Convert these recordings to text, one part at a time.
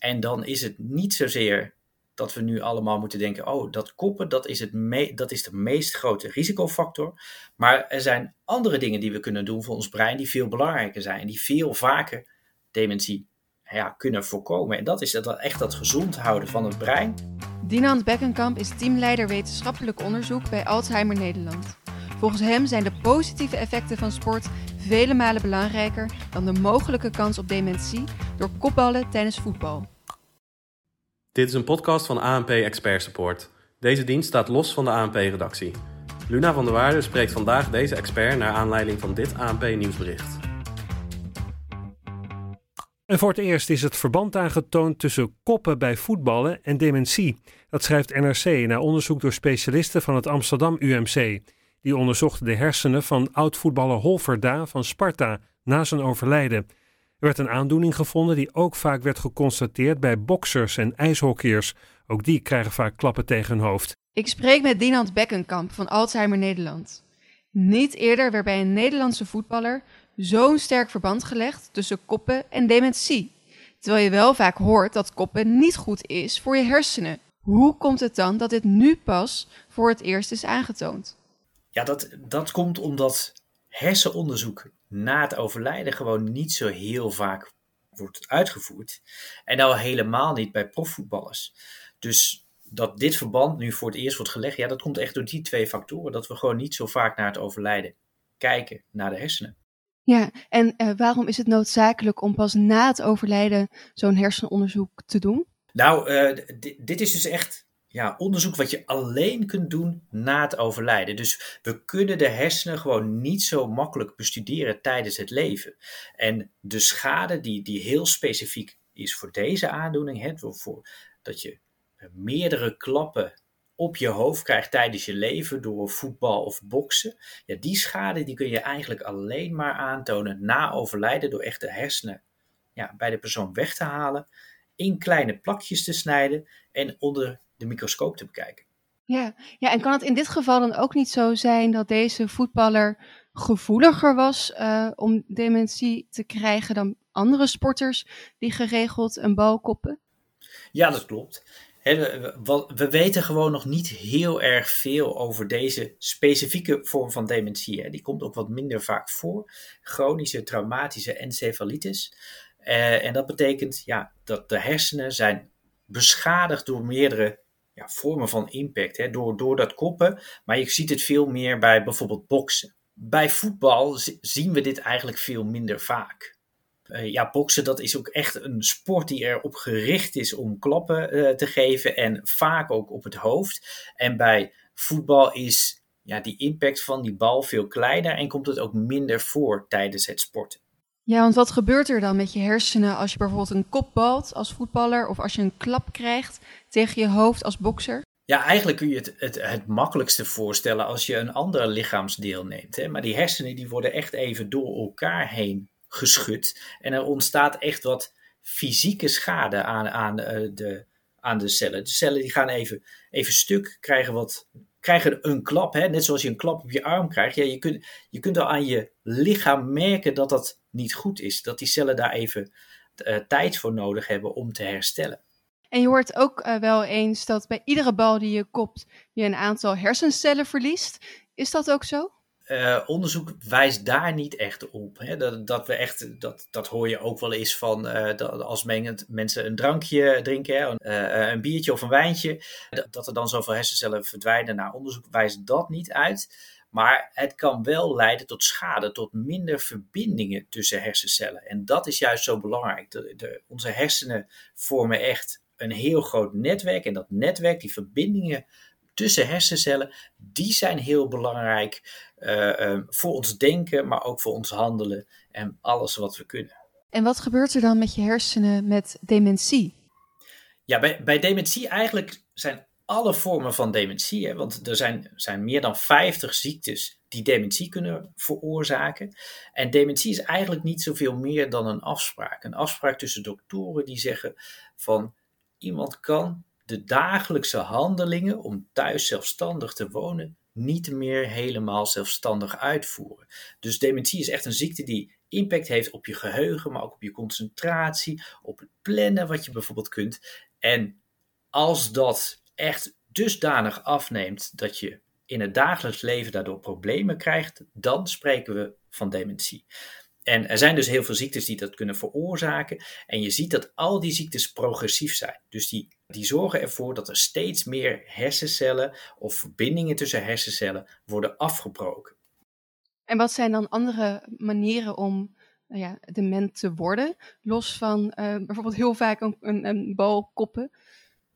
En dan is het niet zozeer dat we nu allemaal moeten denken: oh, dat koppen, dat is, het dat is de meest grote risicofactor. Maar er zijn andere dingen die we kunnen doen voor ons brein die veel belangrijker zijn. Die veel vaker dementie ja, kunnen voorkomen. En dat is dat, echt dat gezond houden van het brein. Dinant Bekkenkamp is teamleider wetenschappelijk onderzoek bij Alzheimer Nederland. Volgens hem zijn de positieve effecten van sport vele malen belangrijker dan de mogelijke kans op dementie door kopballen tijdens voetbal. Dit is een podcast van ANP Expert Support. Deze dienst staat los van de ANP-redactie. Luna van der Waarde spreekt vandaag deze expert naar aanleiding van dit ANP-nieuwsbericht. En voor het eerst is het verband aangetoond tussen koppen bij voetballen en dementie. Dat schrijft NRC na onderzoek door specialisten van het Amsterdam UMC. Die onderzochten de hersenen van oud-voetballer Holverda van Sparta na zijn overlijden. Er werd een aandoening gevonden die ook vaak werd geconstateerd bij boksers en ijshockeyers. Ook die krijgen vaak klappen tegen hun hoofd. Ik spreek met Dinant Bekkenkamp van Alzheimer Nederland. Niet eerder werd bij een Nederlandse voetballer zo'n sterk verband gelegd tussen koppen en dementie. Terwijl je wel vaak hoort dat koppen niet goed is voor je hersenen. Hoe komt het dan dat dit nu pas voor het eerst is aangetoond? Ja, dat, dat komt omdat hersenonderzoek na het overlijden gewoon niet zo heel vaak wordt uitgevoerd. En nou helemaal niet bij profvoetballers. Dus dat dit verband nu voor het eerst wordt gelegd, ja, dat komt echt door die twee factoren. Dat we gewoon niet zo vaak naar het overlijden kijken naar de hersenen. Ja, en uh, waarom is het noodzakelijk om pas na het overlijden zo'n hersenonderzoek te doen? Nou, uh, dit is dus echt ja, onderzoek wat je alleen kunt doen na het overlijden. Dus we kunnen de hersenen gewoon niet zo makkelijk bestuderen tijdens het leven. En de schade die, die heel specifiek is voor deze aandoening, hè, voor, dat je meerdere klappen op je hoofd krijgt tijdens je leven door voetbal of boksen. Ja, die schade die kun je eigenlijk alleen maar aantonen na overlijden door echt de hersenen ja, bij de persoon weg te halen, in kleine plakjes te snijden en onder de microscoop te bekijken. Ja, ja, en kan het in dit geval dan ook niet zo zijn dat deze voetballer gevoeliger was uh, om dementie te krijgen dan andere sporters die geregeld een bal koppen? Ja, dat klopt. we weten gewoon nog niet heel erg veel over deze specifieke vorm van dementie. Die komt ook wat minder vaak voor. Chronische traumatische encefalitis. Uh, en dat betekent ja, dat de hersenen zijn beschadigd door meerdere ja, vormen van impact. Hè, door, door dat koppen. Maar je ziet het veel meer bij bijvoorbeeld boksen. Bij voetbal zien we dit eigenlijk veel minder vaak. Uh, ja, boksen dat is ook echt een sport die erop gericht is om klappen uh, te geven. En vaak ook op het hoofd. En bij voetbal is ja, die impact van die bal veel kleiner. En komt het ook minder voor tijdens het sporten. Ja, want wat gebeurt er dan met je hersenen als je bijvoorbeeld een kop balt als voetballer of als je een klap krijgt tegen je hoofd als bokser? Ja, eigenlijk kun je het, het, het makkelijkste voorstellen als je een ander lichaamsdeel neemt. Hè? Maar die hersenen die worden echt even door elkaar heen geschud. En er ontstaat echt wat fysieke schade aan, aan, uh, de, aan de cellen. De cellen die gaan even, even stuk, krijgen, wat, krijgen een klap. Hè? Net zoals je een klap op je arm krijgt. Ja, je, kunt, je kunt al aan je lichaam merken dat dat niet goed is. Dat die cellen daar even uh, tijd voor nodig hebben om te herstellen. En je hoort ook uh, wel eens dat bij iedere bal die je kopt, je een aantal hersencellen verliest. Is dat ook zo? Uh, onderzoek wijst daar niet echt op. Hè? Dat, dat, we echt, dat, dat hoor je ook wel eens van uh, dat als mensen een drankje drinken, hè, uh, een biertje of een wijntje, dat er dan zoveel hersencellen verdwijnen. Nou, onderzoek wijst dat niet uit. Maar het kan wel leiden tot schade, tot minder verbindingen tussen hersencellen. En dat is juist zo belangrijk. De, onze hersenen vormen echt een heel groot netwerk. En dat netwerk, die verbindingen tussen hersencellen, die zijn heel belangrijk uh, uh, voor ons denken, maar ook voor ons handelen en alles wat we kunnen. En wat gebeurt er dan met je hersenen met dementie? Ja, bij, bij dementie eigenlijk zijn alle vormen van dementie, hè, want er zijn, zijn meer dan 50 ziektes die dementie kunnen veroorzaken. En dementie is eigenlijk niet zoveel meer dan een afspraak. Een afspraak tussen doktoren die zeggen van iemand kan de dagelijkse handelingen om thuis zelfstandig te wonen niet meer helemaal zelfstandig uitvoeren. Dus dementie is echt een ziekte die impact heeft op je geheugen, maar ook op je concentratie, op het plannen wat je bijvoorbeeld kunt. En als dat echt dusdanig afneemt dat je in het dagelijks leven daardoor problemen krijgt, dan spreken we van dementie. En er zijn dus heel veel ziektes die dat kunnen veroorzaken. En je ziet dat al die ziektes progressief zijn. Dus die, die zorgen ervoor dat er steeds meer hersencellen of verbindingen tussen hersencellen worden afgebroken. En wat zijn dan andere manieren om nou ja, dement te worden? Los van uh, bijvoorbeeld heel vaak een, een, een bal koppen.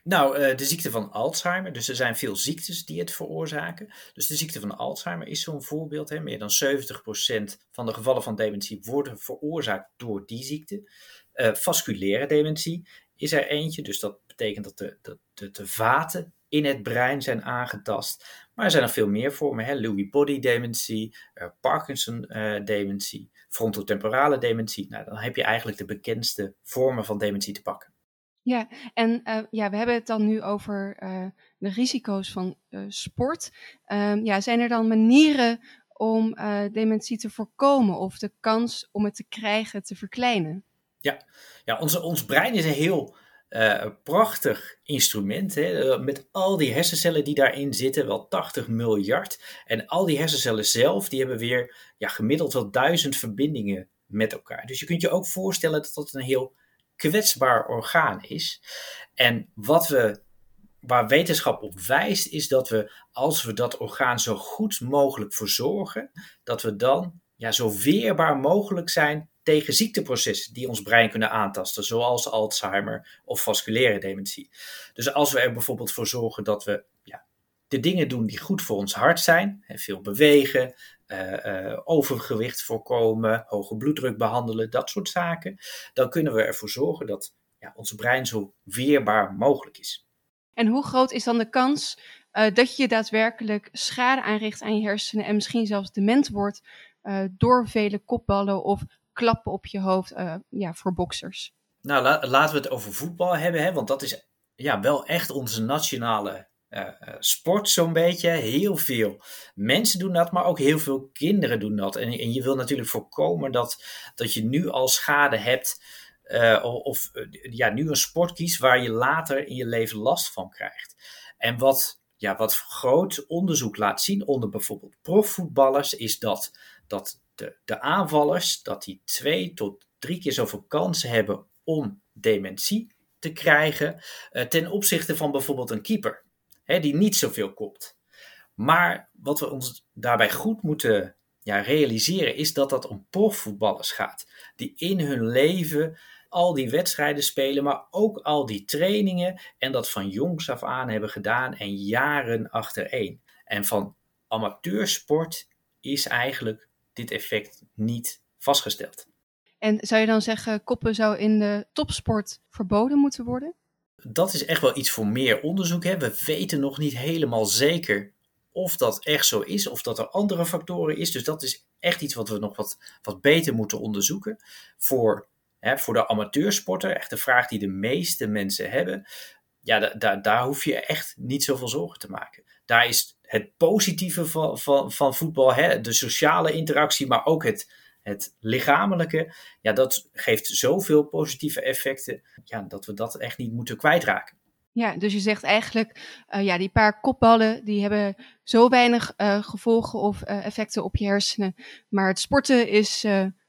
Nou, uh, de ziekte van Alzheimer. Dus er zijn veel ziektes die het veroorzaken. Dus de ziekte van Alzheimer is zo'n voorbeeld. Hè. Meer dan 70% van de gevallen van dementie worden veroorzaakt door die ziekte. Uh, vasculaire dementie is er eentje. Dus dat betekent dat de, de, de, de, vaten in het brein zijn aangetast. Maar er zijn nog veel meer vormen. Hè. Lewy body dementie, uh, Parkinson dementie, frontotemporale dementie. Nou, dan heb je eigenlijk de bekendste vormen van dementie te pakken. Ja, en uh, ja, we hebben het dan nu over uh, de risico's van uh, sport. Um, ja, zijn er dan manieren om dementie te voorkomen of de kans om het te krijgen te verkleinen? Ja, ja onze, ons brein is een heel prachtig instrument. Hè, met al die hersencellen die daarin zitten, wel 80 miljard. En al die hersencellen zelf, die hebben weer ja, gemiddeld wel duizend verbindingen met elkaar. Dus je kunt je ook voorstellen dat dat een heel kwetsbaar orgaan is. En wat we, waar wetenschap op wijst, is dat we, als we dat orgaan zo goed mogelijk verzorgen, dat we dan ja, zo weerbaar mogelijk zijn tegen ziekteprocessen die ons brein kunnen aantasten, zoals Alzheimer of vasculaire dementie. Dus als we er bijvoorbeeld voor zorgen dat we ja, de dingen doen die goed voor ons hart zijn, veel bewegen, uh, uh, overgewicht voorkomen, hoge bloeddruk behandelen, dat soort zaken, dan kunnen we ervoor zorgen dat ja, ons brein zo weerbaar mogelijk is. En hoe groot is dan de kans uh, dat je daadwerkelijk schade aanricht aan je hersenen en misschien zelfs dement wordt door vele kopballen of klappen op je hoofd ja, voor boksers? Nou, la laten we het over voetbal hebben, hè, want dat is ja, wel echt onze nationale uh, sport zo'n beetje. Heel veel mensen doen dat, maar ook heel veel kinderen doen dat. En, en je wil natuurlijk voorkomen dat, dat je nu al schade hebt. Uh, of ja, nu een sport kiest waar je later in je leven last van krijgt. En wat, ja, wat groot onderzoek laat zien onder bijvoorbeeld profvoetballers, is dat, dat de, de aanvallers dat die twee tot drie keer zoveel kansen hebben om dementie te krijgen ten opzichte van bijvoorbeeld een keeper hè, die niet zoveel kopt. Maar wat we ons daarbij goed moeten ja, realiseren is dat dat om profvoetballers gaat. Die in hun leven al die wedstrijden spelen, maar ook al die trainingen en dat van jongs af aan hebben gedaan en jaren achtereen. En van amateursport is eigenlijk dit effect niet vastgesteld. En zou je dan zeggen, koppen zou in de topsport verboden moeten worden? Dat is echt wel iets voor meer onderzoek. Hè. We weten nog niet helemaal zeker of dat echt zo is, of dat er andere factoren is. Dus dat is echt iets wat we nog wat, wat beter moeten onderzoeken. Voor, hè, voor de amateursporter, echt de vraag die de meeste mensen hebben. Ja, daar hoef je echt niet zoveel zorgen te maken. Daar is het positieve van, van, van voetbal, hè, de sociale interactie, maar ook het, het lichamelijke, ja, dat geeft zoveel positieve effecten, ja, dat we dat echt niet moeten kwijtraken. Ja, dus je zegt eigenlijk, uh, ja, die paar kopballen, die hebben zo weinig uh, gevolgen of uh, effecten op je hersenen. Maar het sporten is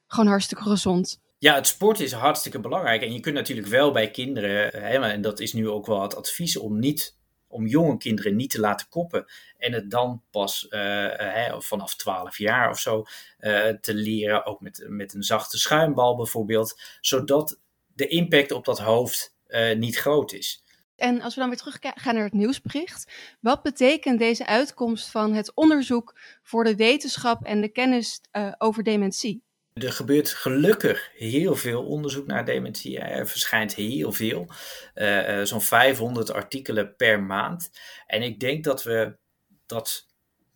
gewoon hartstikke gezond. Ja, het sporten is hartstikke belangrijk. En je kunt natuurlijk wel bij kinderen, hè, en dat is nu ook wel het advies om niet om jonge kinderen niet te laten koppen. En het dan pas uh, vanaf 12 jaar of zo uh, te leren. Ook met, met een zachte schuimbal bijvoorbeeld. Zodat de impact op dat hoofd niet groot is. En als we dan weer terug gaan naar het nieuwsbericht. Wat betekent deze uitkomst van het onderzoek voor de wetenschap en de kennis over dementie? Er gebeurt gelukkig heel veel onderzoek naar dementie. Er verschijnt heel veel, uh, zo'n 500 artikelen per maand. En ik denk dat we dat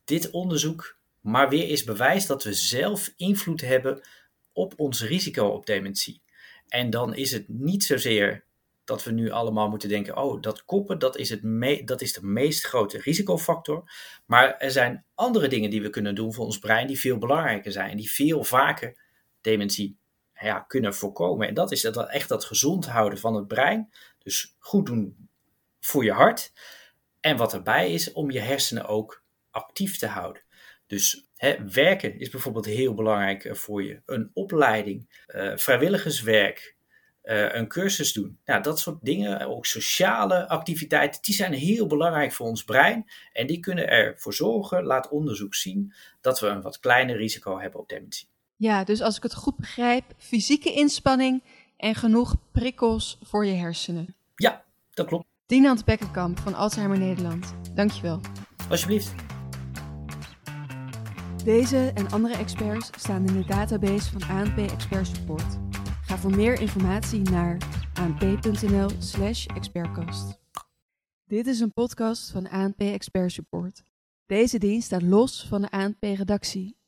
dit onderzoek maar weer eens bewijst dat we zelf invloed hebben op ons risico op dementie. En dan is het niet zozeer dat we nu allemaal moeten denken: oh, dat koppen, dat is, het dat is de meest grote risicofactor. Maar er zijn andere dingen die we kunnen doen voor ons brein die veel belangrijker zijn, die veel vaker dementie ja, kunnen voorkomen. En dat is dat, echt dat gezond houden van het brein. Dus goed doen voor je hart. En wat erbij is, om je hersenen ook actief te houden. Dus hè, werken is bijvoorbeeld heel belangrijk eh, voor je. Een opleiding, uh, vrijwilligerswerk, uh, een cursus doen. Nou, dat soort dingen, ook sociale activiteiten, die zijn heel belangrijk voor ons brein. En die kunnen ervoor zorgen, laat onderzoek zien, dat we een wat kleiner risico hebben op dementie. Ja, dus als ik het goed begrijp, fysieke inspanning en genoeg prikkels voor je hersenen. Ja, dat klopt. Dinant Bekkenkamp van Alzheimer Nederland. Dankjewel. Alsjeblieft. Deze en andere experts staan in de database van ANP Expert Support. Ga voor meer informatie naar anp.nl/slash expertcast. Dit is een podcast van ANP Expert Support. Deze dienst staat los van de ANP-redactie